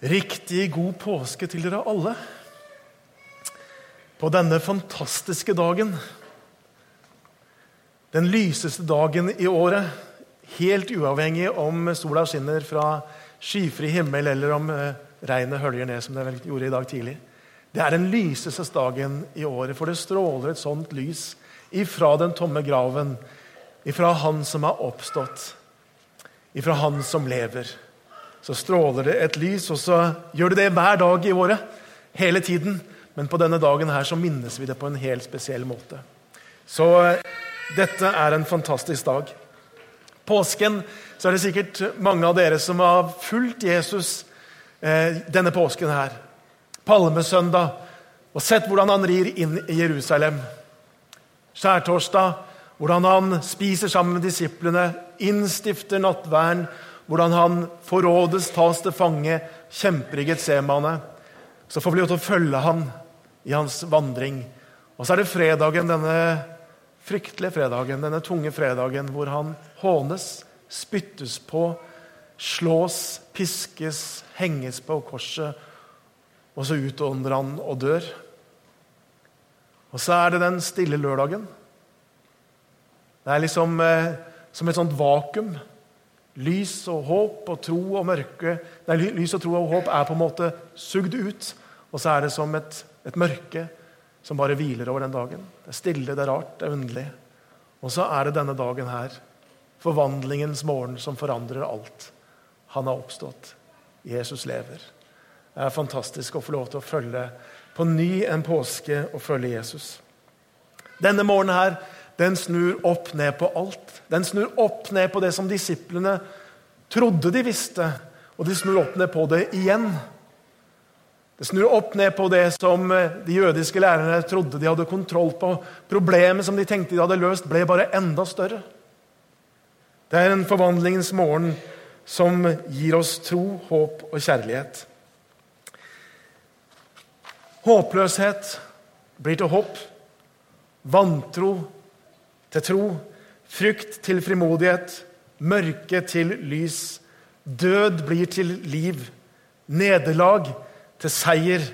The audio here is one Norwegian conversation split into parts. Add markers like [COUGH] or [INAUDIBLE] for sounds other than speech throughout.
Riktig god påske til dere alle. På denne fantastiske dagen, den lyseste dagen i året, helt uavhengig om sola skinner fra skyfri himmel eller om eh, regnet høljer ned, som det vel gjorde i dag tidlig. Det er den lyseste dagen i året, for det stråler et sånt lys ifra den tomme graven, ifra Han som har oppstått, ifra Han som lever så stråler det et lys, og så gjør det det hver dag i året. Hele tiden. Men på denne dagen her så minnes vi det på en helt spesiell måte. Så eh, dette er en fantastisk dag. Påsken så er det sikkert mange av dere som har fulgt Jesus eh, denne påsken her. Palmesøndag. Og sett hvordan han rir inn i Jerusalem. Skjærtorsdag, hvordan han spiser sammen med disiplene, innstifter nattverden hvordan han forrådes, tas til fange, kjemper i Getsemane. Så får vi lov til å følge han i hans vandring. Og så er det fredagen, denne fryktelige fredagen, denne tunge fredagen, hvor han hånes, spyttes på, slås, piskes, henges på korset, og så utånder han og dør. Og så er det den stille lørdagen. Det er liksom eh, som et sånt vakuum. Lys og håp og tro og mørke nei, Lys og tro og håp er på en måte sugd ut. Og så er det som et, et mørke som bare hviler over den dagen. Det er stille, det er rart, det er underlig. Og så er det denne dagen her, forvandlingens morgen, som forandrer alt. Han har oppstått. Jesus lever. Det er fantastisk å få lov til å følge på ny en påske og følge Jesus. Denne morgenen her den snur opp ned på alt. Den snur opp ned på det som disiplene trodde de visste, og de snur opp ned på det igjen. Det snur opp ned på det som eh, de jødiske lærerne trodde de hadde kontroll på. Problemet som de tenkte de hadde løst, ble bare enda større. Det er en forvandlingens morgen som gir oss tro, håp og kjærlighet. Håpløshet blir til håp. Vantro til tro, frykt til frimodighet, mørke til lys. Død blir til liv, nederlag til seier,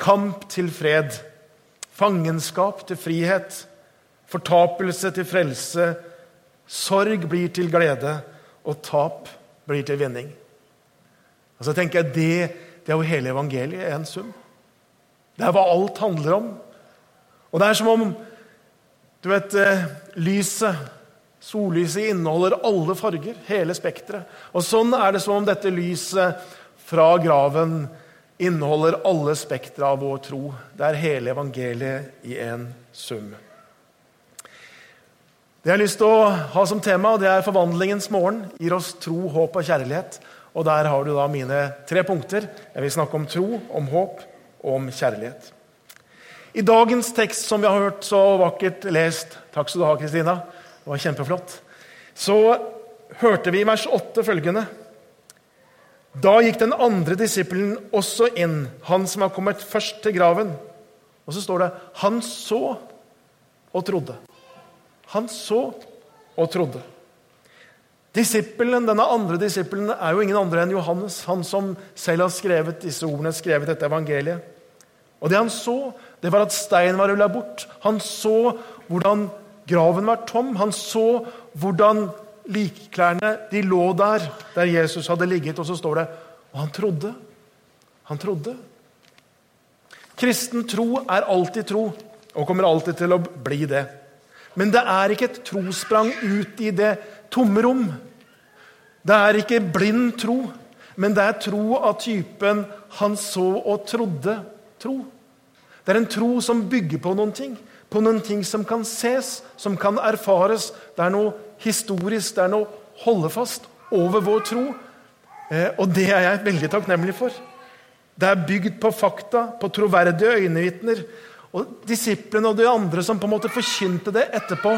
kamp til fred, fangenskap til frihet, fortapelse til frelse, sorg blir til glede, og tap blir til vinning. Og så tenker jeg, Det, det er jo hele evangeliet i en sum. Det er hva alt handler om. Og det er som om du vet, eh, lyset, sollyset, inneholder alle farger, hele spekteret. Og sånn er det som om dette lyset fra graven inneholder alle spektra av vår tro. Det er hele evangeliet i en sum. Det jeg har lyst til å ha som tema, det er forvandlingens morgen. Gir oss tro, håp og kjærlighet. Og der har du da mine tre punkter. Jeg vil snakke om tro, om håp og om kjærlighet. I dagens tekst, som vi har hørt så vakkert lest Takk skal du ha, Kristina. Det var kjempeflott. Så hørte vi i vers 8 følgende. Da gikk den andre disippelen også inn, han som har kommet først til graven. Og så står det han så og trodde. Han så og trodde. Disippelen, Denne andre disippelen er jo ingen andre enn Johannes, han som selv har skrevet disse ordene, skrevet dette evangeliet. Og det han så, det var at steinen var rulla bort. Han så hvordan graven var tom. Han så hvordan likklærne de lå der der Jesus hadde ligget. Og så står det Og han trodde. Han trodde. Kristen tro er alltid tro og kommer alltid til å bli det. Men det er ikke et trosprang ut i det tomme rom. Det er ikke blind tro, men det er tro av typen 'han så og trodde' tro. Det er en tro som bygger på noen ting. På noen ting som kan ses, som kan erfares. Det er noe historisk, det er noe holdefast over vår tro. Eh, og det er jeg veldig takknemlig for. Det er bygd på fakta, på troverdige øyenvitner. Og disiplene og de andre som på en måte forkynte det etterpå,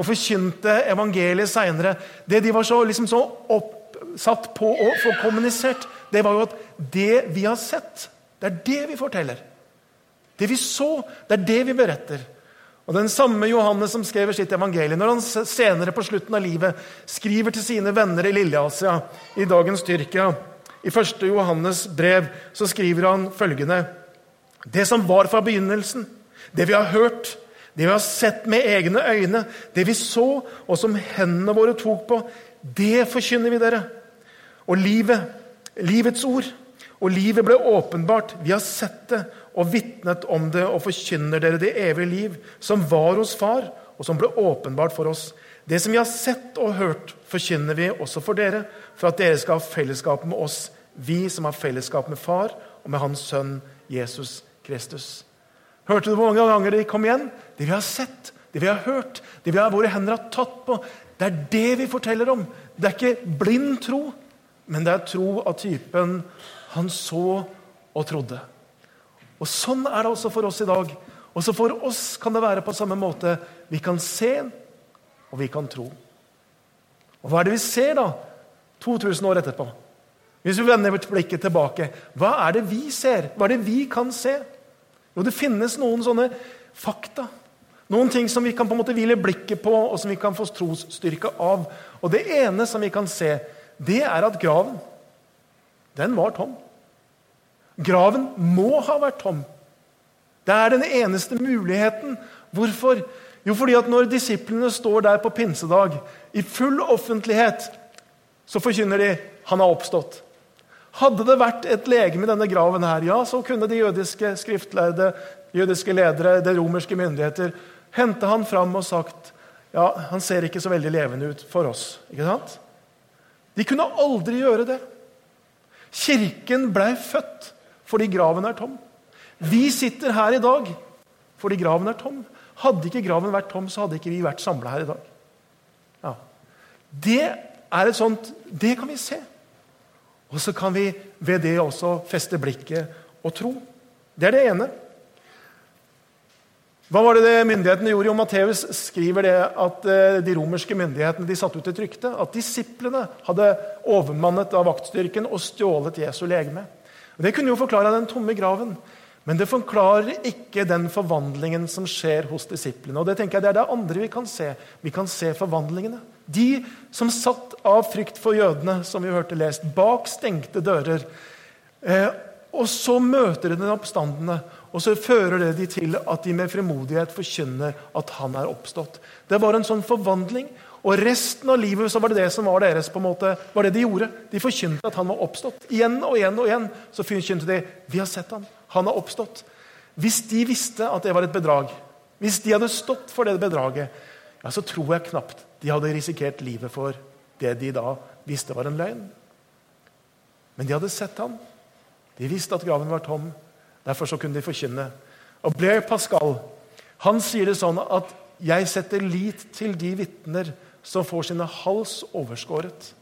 og forkynte evangeliet seinere, det de var så, liksom så oppsatt på å få kommunisert, det var jo at det vi har sett, det er det vi forteller. Det vi så, det er det vi beretter. Og Den samme Johannes som skrev sitt evangelium, når han senere på slutten av livet skriver til sine venner i Lilleasia, i dagens Tyrkia, I 1. Johannes brev så skriver han følgende.: Det som var fra begynnelsen, det vi har hørt, det vi har sett med egne øyne, det vi så, og som hendene våre tok på, det forkynner vi dere. Og livet, livets ord, og livet ble åpenbart. Vi har sett det og vitnet om det og forkynner dere det evige liv, som var hos Far, og som ble åpenbart for oss. Det som vi har sett og hørt, forkynner vi også for dere, for at dere skal ha fellesskap med oss, vi som har fellesskap med Far og med Hans Sønn Jesus Kristus. Hørte du hvor mange ganger de kom igjen? Det vi har sett, det vi har hørt, det vi har, våre hender har tatt på. Det er det vi forteller om. Det er ikke blind tro, men det er tro av typen 'han så og trodde'. Og Sånn er det også for oss i dag. Også for oss kan det være på samme måte. Vi kan se, og vi kan tro. Og Hva er det vi ser da, 2000 år etterpå? Hvis vi vender blikket tilbake, hva er det vi ser? Hva er det vi kan se? Jo, det finnes noen sånne fakta noen ting som vi kan på en måte hvile blikket på, og som vi kan få trosstyrke av. Og Det ene som vi kan se, det er at graven den var tom. Graven må ha vært tom. Det er den eneste muligheten. Hvorfor? Jo, fordi at når disiplene står der på pinsedag i full offentlighet, så forkynner de han har oppstått. Hadde det vært et legeme i denne graven, her, ja, så kunne de jødiske skriftlærde, jødiske ledere, de romerske myndigheter hente han fram og sagt ja, han ser ikke så veldig levende ut for oss. ikke sant? De kunne aldri gjøre det. Kirken blei født fordi graven er tom. Vi sitter her i dag fordi graven er tom. Hadde ikke graven vært tom, så hadde ikke vi vært samla her i dag. Ja. Det er et sånt Det kan vi se. Og så kan vi ved det også feste blikket og tro. Det er det ene. Hva var det, det myndighetene gjorde? Jo, Matteus skriver det at eh, de romerske myndighetene de satte ut et rykte. At disiplene hadde overmannet av vaktstyrken og stjålet Jesu legeme. Det kunne jo forklare den tomme graven. Men det forklarer ikke den forvandlingen som skjer hos disiplene. Og Det tenker jeg det er det andre vi kan se. Vi kan se forvandlingene. De som satt av frykt for jødene, som vi hørte lest, bak stengte dører. Eh, og så møter de den oppstandende. Og så fører det de til at de med fremodighet forkynner at han er oppstått. Det var en sånn forvandling. Og resten av livet så var det det som var deres. på en måte, var det De gjorde. De forkynte at han var oppstått. Igjen og igjen og igjen så forkynte de vi har sett ham. Han har oppstått. Hvis de visste at det var et bedrag, hvis de hadde stått for det bedraget, ja, så tror jeg knapt de hadde risikert livet for det de da visste var en løgn. Men de hadde sett ham. De visste at graven var tom. Derfor så kunne de forkynne. Og Blair Pascal han sier det sånn at 'jeg setter lit til de vitner som får sine hals overskåret'.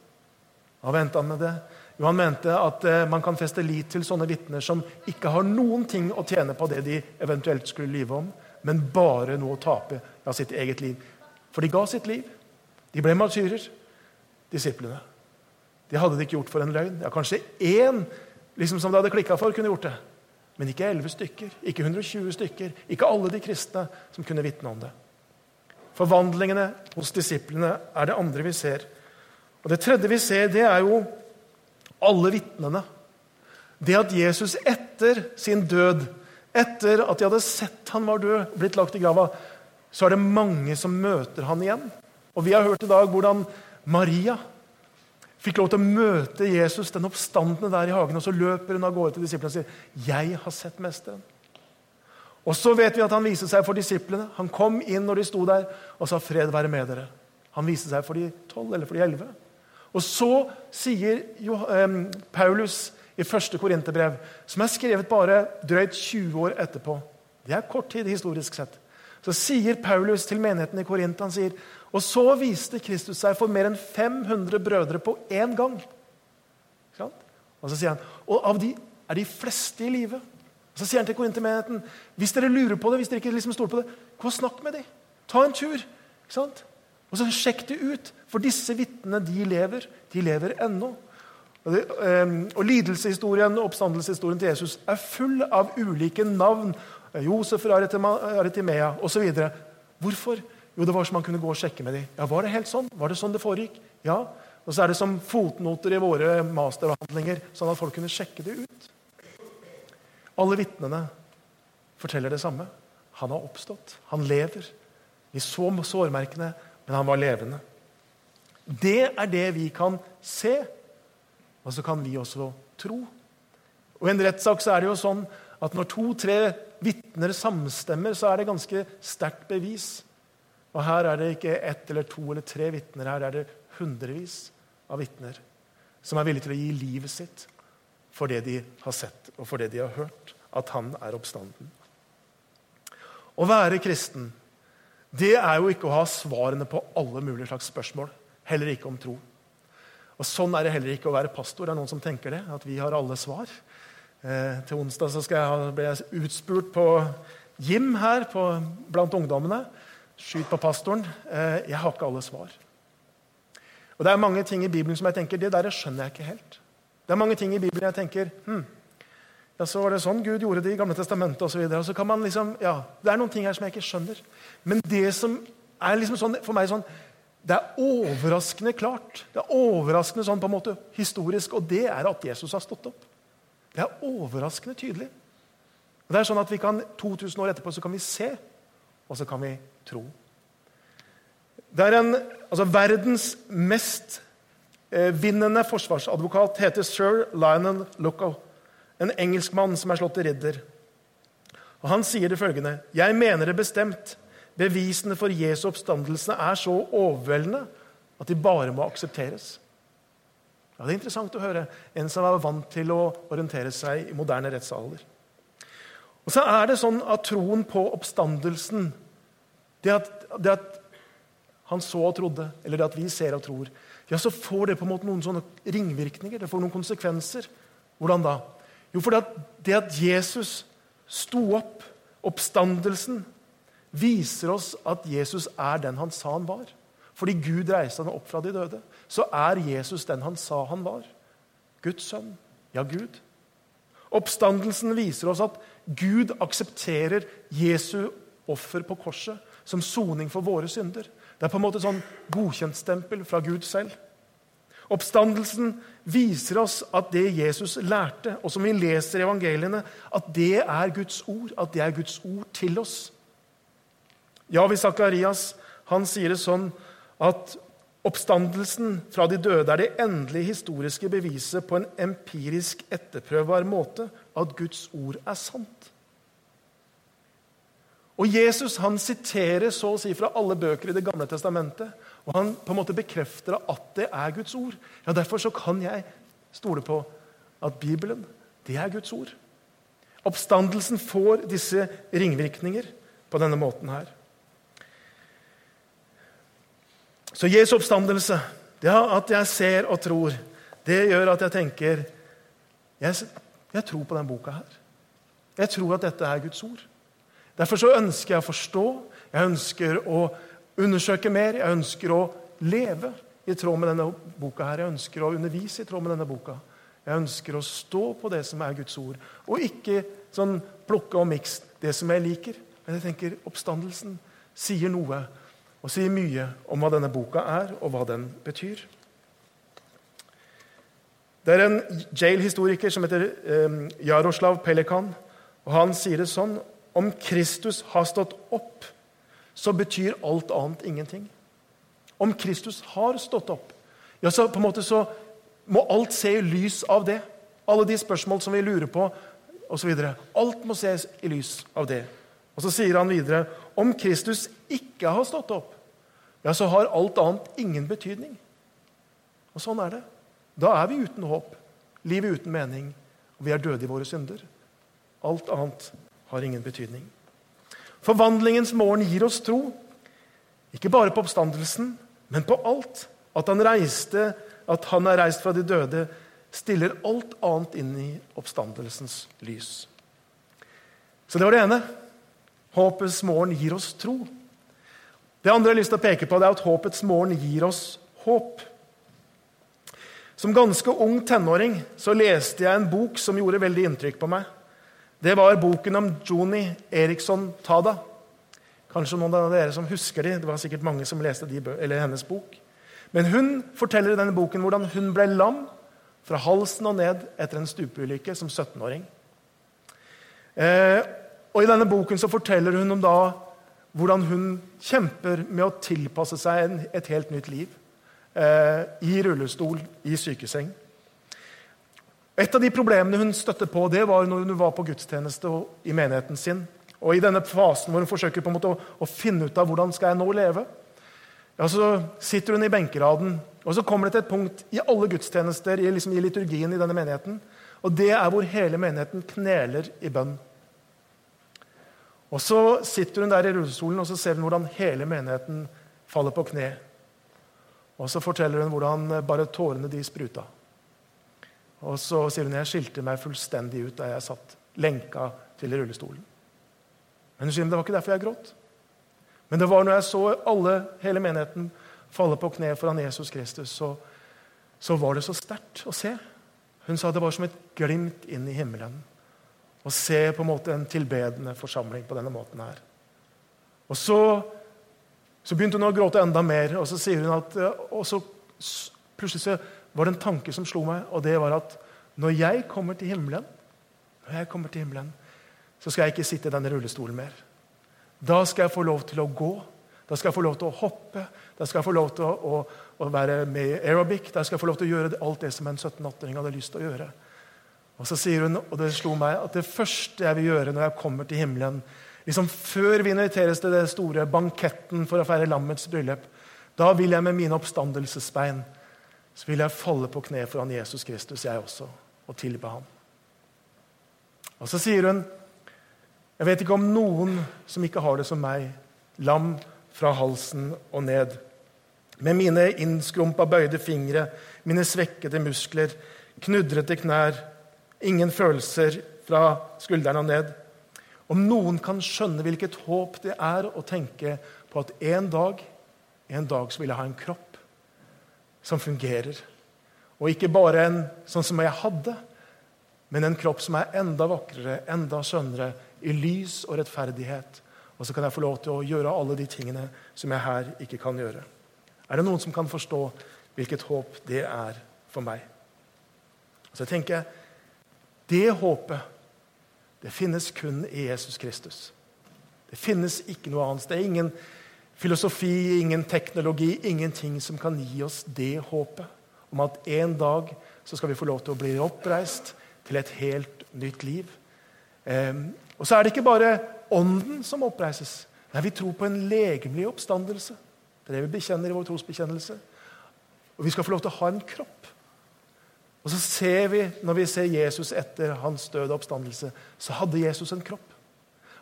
Hva mente han med det? Jo, Han mente at eh, man kan feste lit til sånne vitner som ikke har noen ting å tjene på det de eventuelt skulle lyve om, men bare noe å tape av sitt eget liv. For de ga sitt liv. De ble martyrer, disiplene. De hadde det ikke gjort for en løgn. Ja, Kanskje én liksom som det hadde klikka for, kunne gjort det. Men ikke 11 stykker, ikke 120 stykker, ikke alle de kristne som kunne vitne om det. Forvandlingene hos disiplene er det andre vi ser. Og Det tredje vi ser, det er jo alle vitnene. Det at Jesus etter sin død, etter at de hadde sett han var død, blitt lagt i grava, så er det mange som møter han igjen. Og Vi har hørt i dag hvordan Maria fikk lov til å møte Jesus, den oppstandende der i hagen. Og så løper hun av gårde til disiplene og sier, 'Jeg har sett Mesteren'. Og så vet vi at han viste seg for disiplene. Han kom inn når de sto der, og sa 'Fred være med dere'. Han viste seg for de tolv eller for de elleve. Og så sier eh, Paulus i første korinterbrev, som er skrevet bare drøyt 20 år etterpå Det er kort tid historisk sett. Så sier Paulus til menigheten i Korint han sier, og så viste Kristus seg for mer enn 500 brødre på én gang. Og så sier han, og av de er de fleste i live. Og så sier han til korintermenigheten hvis dere lurer på det, hvis dere ikke liksom stoler på det, gå og snakk med dem. Ta en tur. ikke sant? Og så Sjekk det ut, for disse vitnene de lever. De lever ennå. Og, det, um, og Lidelseshistorien og oppstandelseshistorien til Jesus er full av ulike navn. Josef fra Aritimea osv. Hvorfor? Jo, det var så man kunne gå og sjekke med dem. Ja, Var det helt sånn? Var det sånn det foregikk? Ja. Og så er det som fotnoter i våre masteravhandlinger, sånn at folk kunne sjekke det ut. Alle vitnene forteller det samme. Han har oppstått. Han lever. Vi så sårmerkene, men han var levende. Det er det vi kan se, og så kan vi også tro. Og I en rettssak er det jo sånn at når to-tre vitner samstemmer, så er det ganske sterkt bevis. Og her er det ikke ett eller to eller tre vitner, her er det hundrevis av vitner som er villige til å gi livet sitt for det de har sett og for det de har hørt, at han er oppstanden. Å være kristen det er jo ikke å ha svarene på alle mulige slags spørsmål. Heller ikke om tro. Og Sånn er det heller ikke å være pastor. Det er noen som tenker det, at vi har alle svar. Eh, til onsdag så jeg blir jeg utspurt på Jim her på, blant ungdommene. Skyt på pastoren. Eh, jeg har ikke alle svar. Og Det er mange ting i Bibelen som jeg tenker, det der skjønner jeg ikke helt. Det er mange ting i Bibelen jeg tenker hm, ja, så var det sånn Gud gjorde det i Gamle testamentet osv. Liksom, ja, det er noen ting her som jeg ikke skjønner. Men det som er liksom sånn, for meg sånn Det er overraskende klart. Det er overraskende sånn på en måte historisk, og det er at Jesus har stått opp. Det er overraskende tydelig. Og det er sånn at vi kan, 2000 år etterpå så kan vi se, og så kan vi tro. Det er en, altså Verdens mest vinnende forsvarsadvokat heter sir Lionel Luckow. En engelskmann som er slått til ridder. Og Han sier det følgende.: Jeg mener det bestemt. Bevisene for Jesu oppstandelse er så overveldende at de bare må aksepteres. Ja, Det er interessant å høre en som er vant til å orientere seg i moderne rettsalder. Og så er det sånn at troen på oppstandelsen, det at, det at han så og trodde, eller det at vi ser og tror, ja, så får det på en måte noen sånne ringvirkninger. Det får noen konsekvenser. Hvordan da? Jo, for det at Jesus sto opp, oppstandelsen, viser oss at Jesus er den han sa han var. Fordi Gud reiste han opp fra de døde, så er Jesus den han sa han var. Guds sønn. Ja, Gud. Oppstandelsen viser oss at Gud aksepterer Jesu offer på korset som soning for våre synder. Det er på en måte sånn godkjentstempel fra Gud selv. Oppstandelsen viser oss at det Jesus lærte, og som vi leser i evangeliene, at det er Guds ord. At det er Guds ord til oss. Ja, hvis Zakarias han sier det sånn at oppstandelsen fra de døde er det endelige historiske beviset på en empirisk etterprøvbar måte at Guds ord er sant. Og Jesus han siterer så å si fra alle bøker i Det gamle testamentet. Og han på en måte bekrefter at det er Guds ord. Ja, Derfor så kan jeg stole på at Bibelen det er Guds ord. Oppstandelsen får disse ringvirkninger på denne måten her. Så Jesu oppstandelse, det at jeg ser og tror, det gjør at jeg tenker jeg, jeg tror på denne boka her. Jeg tror at dette er Guds ord. Derfor så ønsker jeg å forstå, jeg ønsker å undersøke mer, jeg ønsker å leve i tråd med denne boka. her. Jeg ønsker å undervise i tråd med denne boka. Jeg ønsker å stå på det som er Guds ord, og ikke sånn plukke og miks det som jeg liker. Men jeg tenker oppstandelsen sier noe og sier mye om hva denne boka er, og hva den betyr. Det er en jail-historiker som heter eh, Jaroslav Pelikan. og Han sier det sånn Om Kristus har stått opp, så betyr alt annet ingenting. Om Kristus har stått opp, ja, så på en måte så må alt se i lys av det. Alle de spørsmål som vi lurer på, osv. Alt må ses i lys av det. Og Så sier han videre om Kristus ikke har stått opp, ja, så har alt annet ingen betydning. Og sånn er det. Da er vi uten håp, livet uten mening, og vi er døde i våre synder. Alt annet har ingen betydning. Forvandlingens morgen gir oss tro, ikke bare på oppstandelsen, men på alt. At han, reiste, at han er reist fra de døde, stiller alt annet inn i oppstandelsens lys. Så det var det ene. Håpets morgen gir oss tro. Det andre jeg har lyst til å peke på, det er at håpets morgen gir oss håp. Som ganske ung tenåring så leste jeg en bok som gjorde veldig inntrykk på meg. Det var boken om Joni Eriksson Tada. Kanskje noen av dere som husker de, Det var sikkert mange som leste de, hennes bok. Men hun forteller i denne boken hvordan hun ble lam fra halsen og ned etter en stupeulykke som 17-åring. Eh, og I denne boken så forteller hun om da hvordan hun kjemper med å tilpasse seg en, et helt nytt liv. Eh, I rullestol, i sykeseng. Et av de problemene hun støtte på, det var når hun var på gudstjeneste i menigheten sin. Og I denne fasen hvor hun forsøker på en måte å, å finne ut av hvordan skal jeg nå leve, ja, så sitter hun i benkeraden, og så kommer det til et punkt i alle gudstjenester i, liksom, i liturgien i denne menigheten, og det er hvor hele menigheten kneler i bønn. Og Så sitter hun der i rullestolen og så ser hun hvordan hele menigheten faller på kne. Og Så forteller hun hvordan bare tårene de spruta. Og så sier hun jeg skilte meg fullstendig ut da jeg satt lenka til rullestolen. Men hun sier det var ikke derfor jeg gråt. Men det var når jeg så alle, hele menigheten falle på kne foran Jesus Kristus, så, så var det så sterkt å se. Hun sa det var som et glimt inn i himmelen å se på en måte en tilbedende forsamling på denne måten her. Og så, så begynte hun å gråte enda mer, og så sier hun at og så plutselig så var det en tanke som slo meg, og det var at når jeg kommer til himmelen, når jeg kommer til himmelen, så skal jeg ikke sitte i denne rullestolen mer. Da skal jeg få lov til å gå. Da skal jeg få lov til å hoppe. Da skal jeg få lov til å, å, å være med i aerobic. Da skal jeg få lov til å gjøre alt det som en 17-18-åring hadde lyst til å gjøre. Og så sier hun, og det slo meg, at det første jeg vil gjøre når jeg kommer til himmelen liksom Før vi inviteres til den store banketten for å feire lammets bryllup, da vil jeg med mine oppstandelsesbein så vil jeg falle på kne foran Jesus Kristus, jeg også, og tilbe ham. Og Så sier hun, 'Jeg vet ikke om noen som ikke har det som meg, lam fra halsen og ned.' Med mine innskrumpa, bøyde fingre, mine svekkede muskler, knudrete knær, ingen følelser fra skuldrene og ned. Om noen kan skjønne hvilket håp det er å tenke på at en dag, en dag så vil jeg ha en kropp som fungerer. Og ikke bare en sånn som jeg hadde, men en kropp som er enda vakrere, enda skjønnere, i lys og rettferdighet. Og så kan jeg få lov til å gjøre alle de tingene som jeg her ikke kan gjøre. Er det noen som kan forstå hvilket håp det er for meg? Så jeg tenker, Det håpet det finnes kun i Jesus Kristus. Det finnes ikke noe annet. Det er ingen filosofi, ingen teknologi, ingenting som kan gi oss det håpet om at en dag så skal vi få lov til å bli oppreist til et helt nytt liv. Eh, og så er det ikke bare ånden som oppreises. Nei, Vi tror på en legemlig oppstandelse. Det er det vi bekjenner i vår trosbekjennelse. Og vi skal få lov til å ha en kropp. Og så ser vi, Når vi ser Jesus etter hans døde oppstandelse, så hadde Jesus en kropp.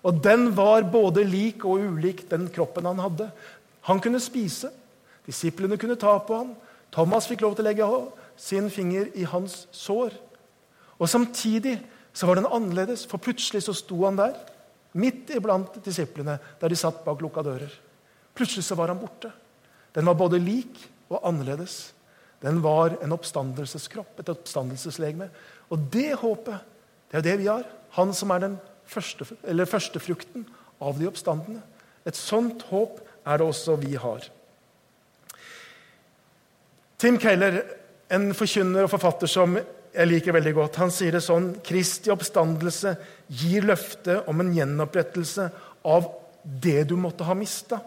Og den var både lik og ulik den kroppen han hadde. Han kunne spise. Disiplene kunne ta på ham. Thomas fikk lov til å legge sin finger i hans sår. Og Samtidig så var den annerledes, for plutselig så sto han der, midt iblant disiplene, der de satt bak lukka dører. Plutselig så var han borte. Den var både lik og annerledes. Den var en oppstandelseskropp, et oppstandelseslegeme. Og det håpet, det er det vi har. Han som er den første, eller førstefrukten av de oppstandende. Et sånt håp er det også vi har. Tim Keller, en forkynner og forfatter som jeg liker veldig godt, han sier det sånn Kristi oppstandelse gir løfte om en gjenopprettelse av det du måtte ha mista.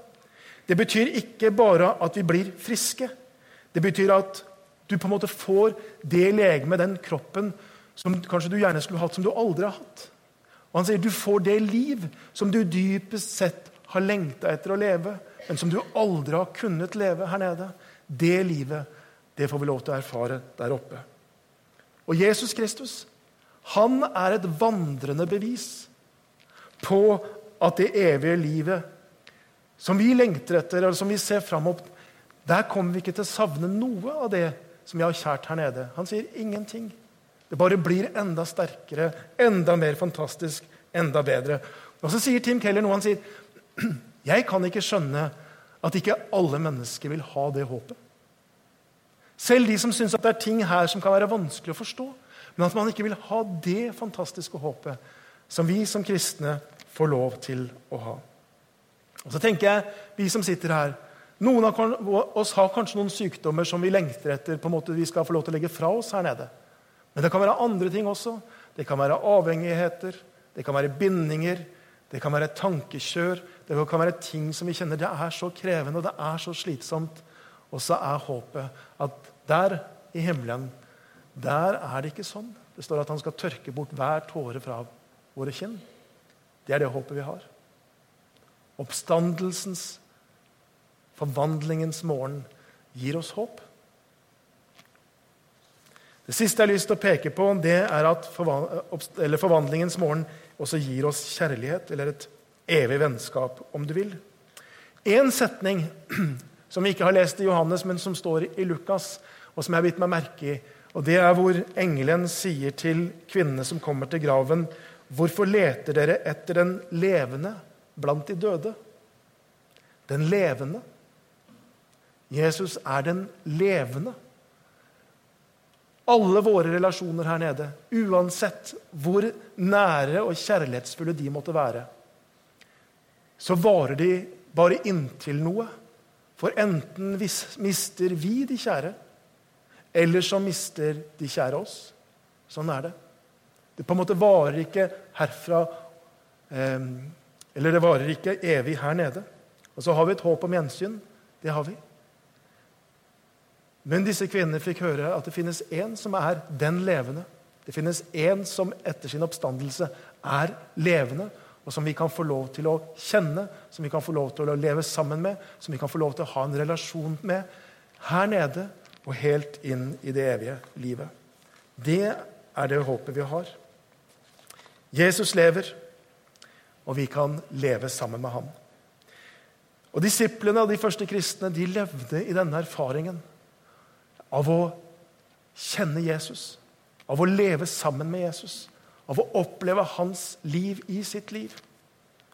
Det betyr ikke bare at vi blir friske. Det betyr at du på en måte får det legemet, den kroppen, som kanskje du gjerne skulle hatt, som du aldri har hatt. Og Han sier du får det liv som du dypest sett har lengta etter å leve, men som du aldri har kunnet leve her nede. Det livet det får vi lov til å erfare der oppe. Og Jesus Kristus han er et vandrende bevis på at det evige livet som vi lengter etter, eller som vi ser fram mot, der kommer vi ikke til å savne noe av det som vi har kjært her nede. Han sier ingenting. Det bare blir enda sterkere, enda mer fantastisk, enda bedre. Og Så sier Tim Keller noe han sier [CLEARS THROAT] jeg kan ikke skjønne at ikke alle mennesker vil ha det håpet. Selv de som syns det er ting her som kan være vanskelig å forstå. Men at man ikke vil ha det fantastiske håpet som vi som kristne får lov til å ha. Og så tenker jeg, vi som sitter her, Noen av oss har kanskje noen sykdommer som vi lengter etter på en måte vi skal få lov til å legge fra oss her nede. Men det kan være andre ting også. Det kan være avhengigheter, det kan være bindinger, det kan være tankekjør. Det kan være ting som vi kjenner det er så krevende og det er så slitsomt. Og så er håpet at der i himmelen, der er det ikke sånn. Det står at han skal tørke bort hver tåre fra våre kinn. Det er det håpet vi har. Oppstandelsens, forvandlingens morgen gir oss håp. Det siste jeg har lyst til å peke på, det er at forvandlingens morgen også gir oss kjærlighet, eller et evig vennskap, om du vil. En setning [CLEARS THROAT] som vi ikke har lest i Johannes, men som står i Lukas, og som jeg har bitt meg merke i, og det er hvor engelen sier til kvinnene som kommer til graven, 'Hvorfor leter dere etter den levende blant de døde?' Den levende. Jesus er den levende alle våre relasjoner her nede, uansett hvor nære og kjærlighetsfulle de måtte være, så varer de bare inntil noe. For enten mister vi de kjære, eller så mister de kjære oss. Sånn er det. Det på en måte varer ikke herfra eh, Eller det varer ikke evig her nede. Og så har vi et håp om gjensyn. Det har vi. Men disse kvinnene fikk høre at det finnes én som er den levende. Det finnes én som etter sin oppstandelse er levende, og som vi kan få lov til å kjenne, som vi kan få lov til å leve sammen med, som vi kan få lov til å ha en relasjon med her nede og helt inn i det evige livet. Det er det håpet vi har. Jesus lever, og vi kan leve sammen med ham. Og Disiplene og de første kristne de levde i denne erfaringen av å kjenne Jesus, av å leve sammen med Jesus, av å oppleve hans liv i sitt liv.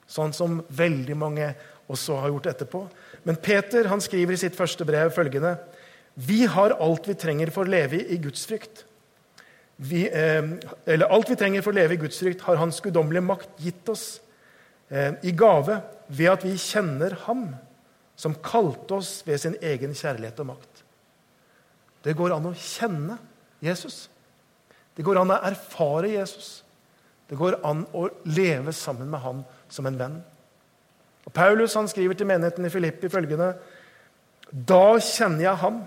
Sånn som veldig mange også har gjort etterpå. Men Peter han skriver i sitt første brev følgende.: Vi har alt vi trenger for å leve i Guds frykt. Vi, eh, eller alt vi trenger for å leve i Guds frykt, har Hans guddommelige makt gitt oss eh, i gave ved at vi kjenner Ham, som kalte oss ved sin egen kjærlighet og makt. Det går an å kjenne Jesus. Det går an å erfare Jesus. Det går an å leve sammen med han som en venn. Og Paulus han skriver til menigheten i Filippi følgende.: Da kjenner jeg ham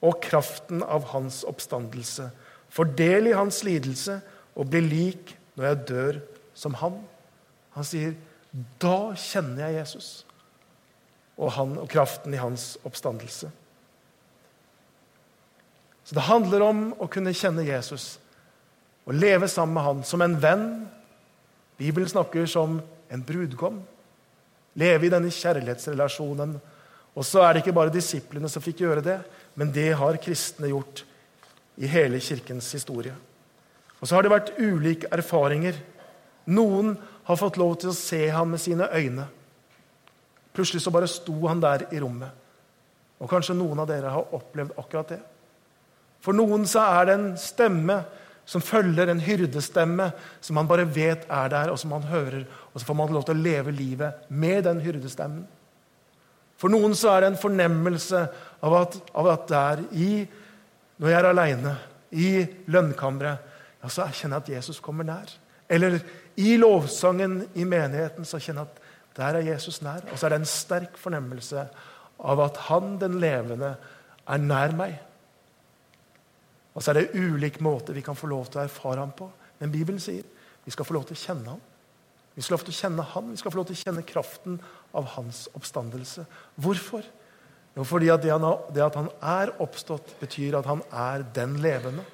og kraften av hans oppstandelse. Får del i hans lidelse og blir lik når jeg dør som han. Han sier, 'Da kjenner jeg Jesus' og, han, og kraften i hans oppstandelse. Så det handler om å kunne kjenne Jesus og leve sammen med han som en venn. Bibelen snakker som en brudgom. Leve i denne kjærlighetsrelasjonen. Og så er det ikke bare disiplene som fikk gjøre det, men det har kristne gjort i hele kirkens historie. Og så har det vært ulike erfaringer. Noen har fått lov til å se ham med sine øyne. Plutselig så bare sto han der i rommet. Og kanskje noen av dere har opplevd akkurat det. For noen så er det en stemme som følger en hyrdestemme som man bare vet er der, og som man hører. Og så får man lov til å leve livet med den hyrdestemmen. For noen så er det en fornemmelse av at, av at der, i, når jeg er aleine, i lønnkammeret, ja, så kjenner jeg at Jesus kommer nær. Eller i lovsangen i menigheten så kjenner jeg at der er Jesus nær. Og så er det en sterk fornemmelse av at han, den levende, er nær meg. Og så er det ulike måter vi kan få lov til å erfare ham på. Men Bibelen sier vi skal få lov til å kjenne ham. Vi skal få lov til å kjenne ham, vi skal få lov til å kjenne kraften av hans oppstandelse. Hvorfor? Jo, fordi at det, han, det at han er oppstått, betyr at han er den levende.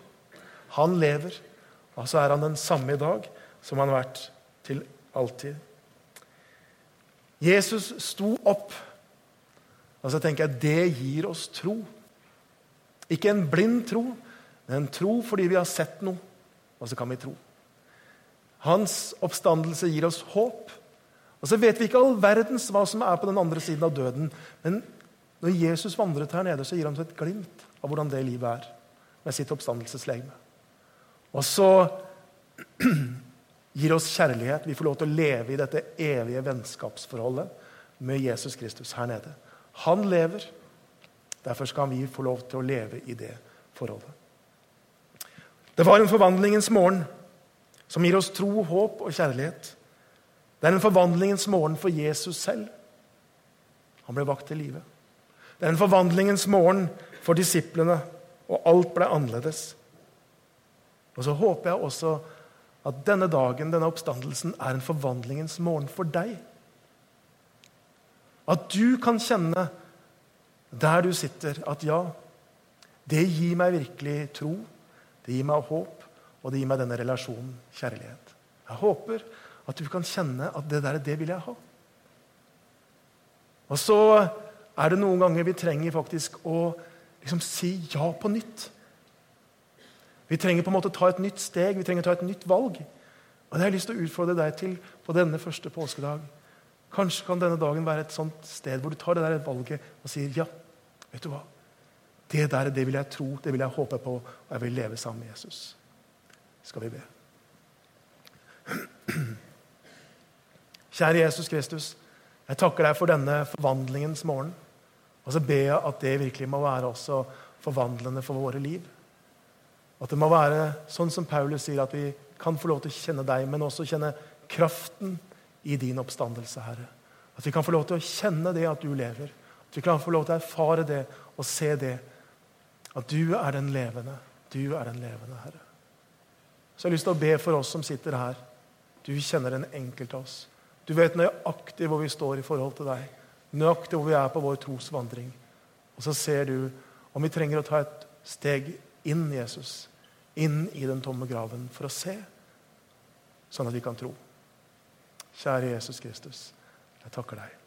Han lever, og så er han den samme i dag som han har vært til alltid. Jesus sto opp. Og så tenker jeg det gir oss tro. Ikke en blind tro, men tro fordi vi har sett noe, og så kan vi tro. Hans oppstandelse gir oss håp. Og Så vet vi ikke all verdens hva som er på den andre siden av døden. Men når Jesus vandret her nede, så gir han oss et glimt av hvordan det livet er med sitt oppstandelseslegeme. Og så [CLEARS THROAT] gir oss kjærlighet. Vi får lov til å leve i dette evige vennskapsforholdet med Jesus Kristus her nede. Han lever. Derfor skal vi få lov til å leve i det forholdet. Det var en forvandlingens morgen som gir oss tro, håp og kjærlighet. Det er en forvandlingens morgen for Jesus selv. Han ble vakt til live. Det er en forvandlingens morgen for disiplene, og alt ble annerledes. Og så håper jeg også at denne dagen, denne oppstandelsen, er en forvandlingens morgen for deg. At du kan kjenne der du sitter, at ja, det gir meg virkelig tro, det gir meg håp, og det gir meg denne relasjonen, kjærlighet. Jeg håper at du kan kjenne at det der, det vil jeg ha. Og så er det noen ganger vi trenger faktisk å liksom si ja på nytt. Vi trenger på en måte ta et nytt steg, vi trenger ta et nytt valg. Og Det har jeg lyst til å utfordre deg til på denne første påskedag. Kanskje kan denne dagen være et sånt sted hvor du tar det der valget og sier ja. vet du hva? Det der det vil jeg tro, det vil jeg håpe på, og jeg vil leve sammen med Jesus. Skal vi be. Kjære Jesus Kristus, jeg takker deg for denne forvandlingens morgen. Og så ber jeg at det virkelig må være også forvandlende for våre liv. At det må være sånn som Paulus sier, at vi kan få lov til å kjenne deg, men også kjenne kraften i din oppstandelse, Herre. At vi kan få lov til å kjenne det at du lever. At vi kan få lov til å erfare det og se det. At du er den levende. Du er den levende, Herre. Så jeg har lyst til å be for oss som sitter her. Du kjenner den enkelte av oss. Du vet nøyaktig hvor vi står i forhold til deg. Nøyaktig hvor vi er på vår trosvandring. Og så ser du om vi trenger å ta et steg inn Jesus, inn i den tomme graven, for å se, sånn at vi kan tro. Kjære Jesus Kristus, jeg takker deg.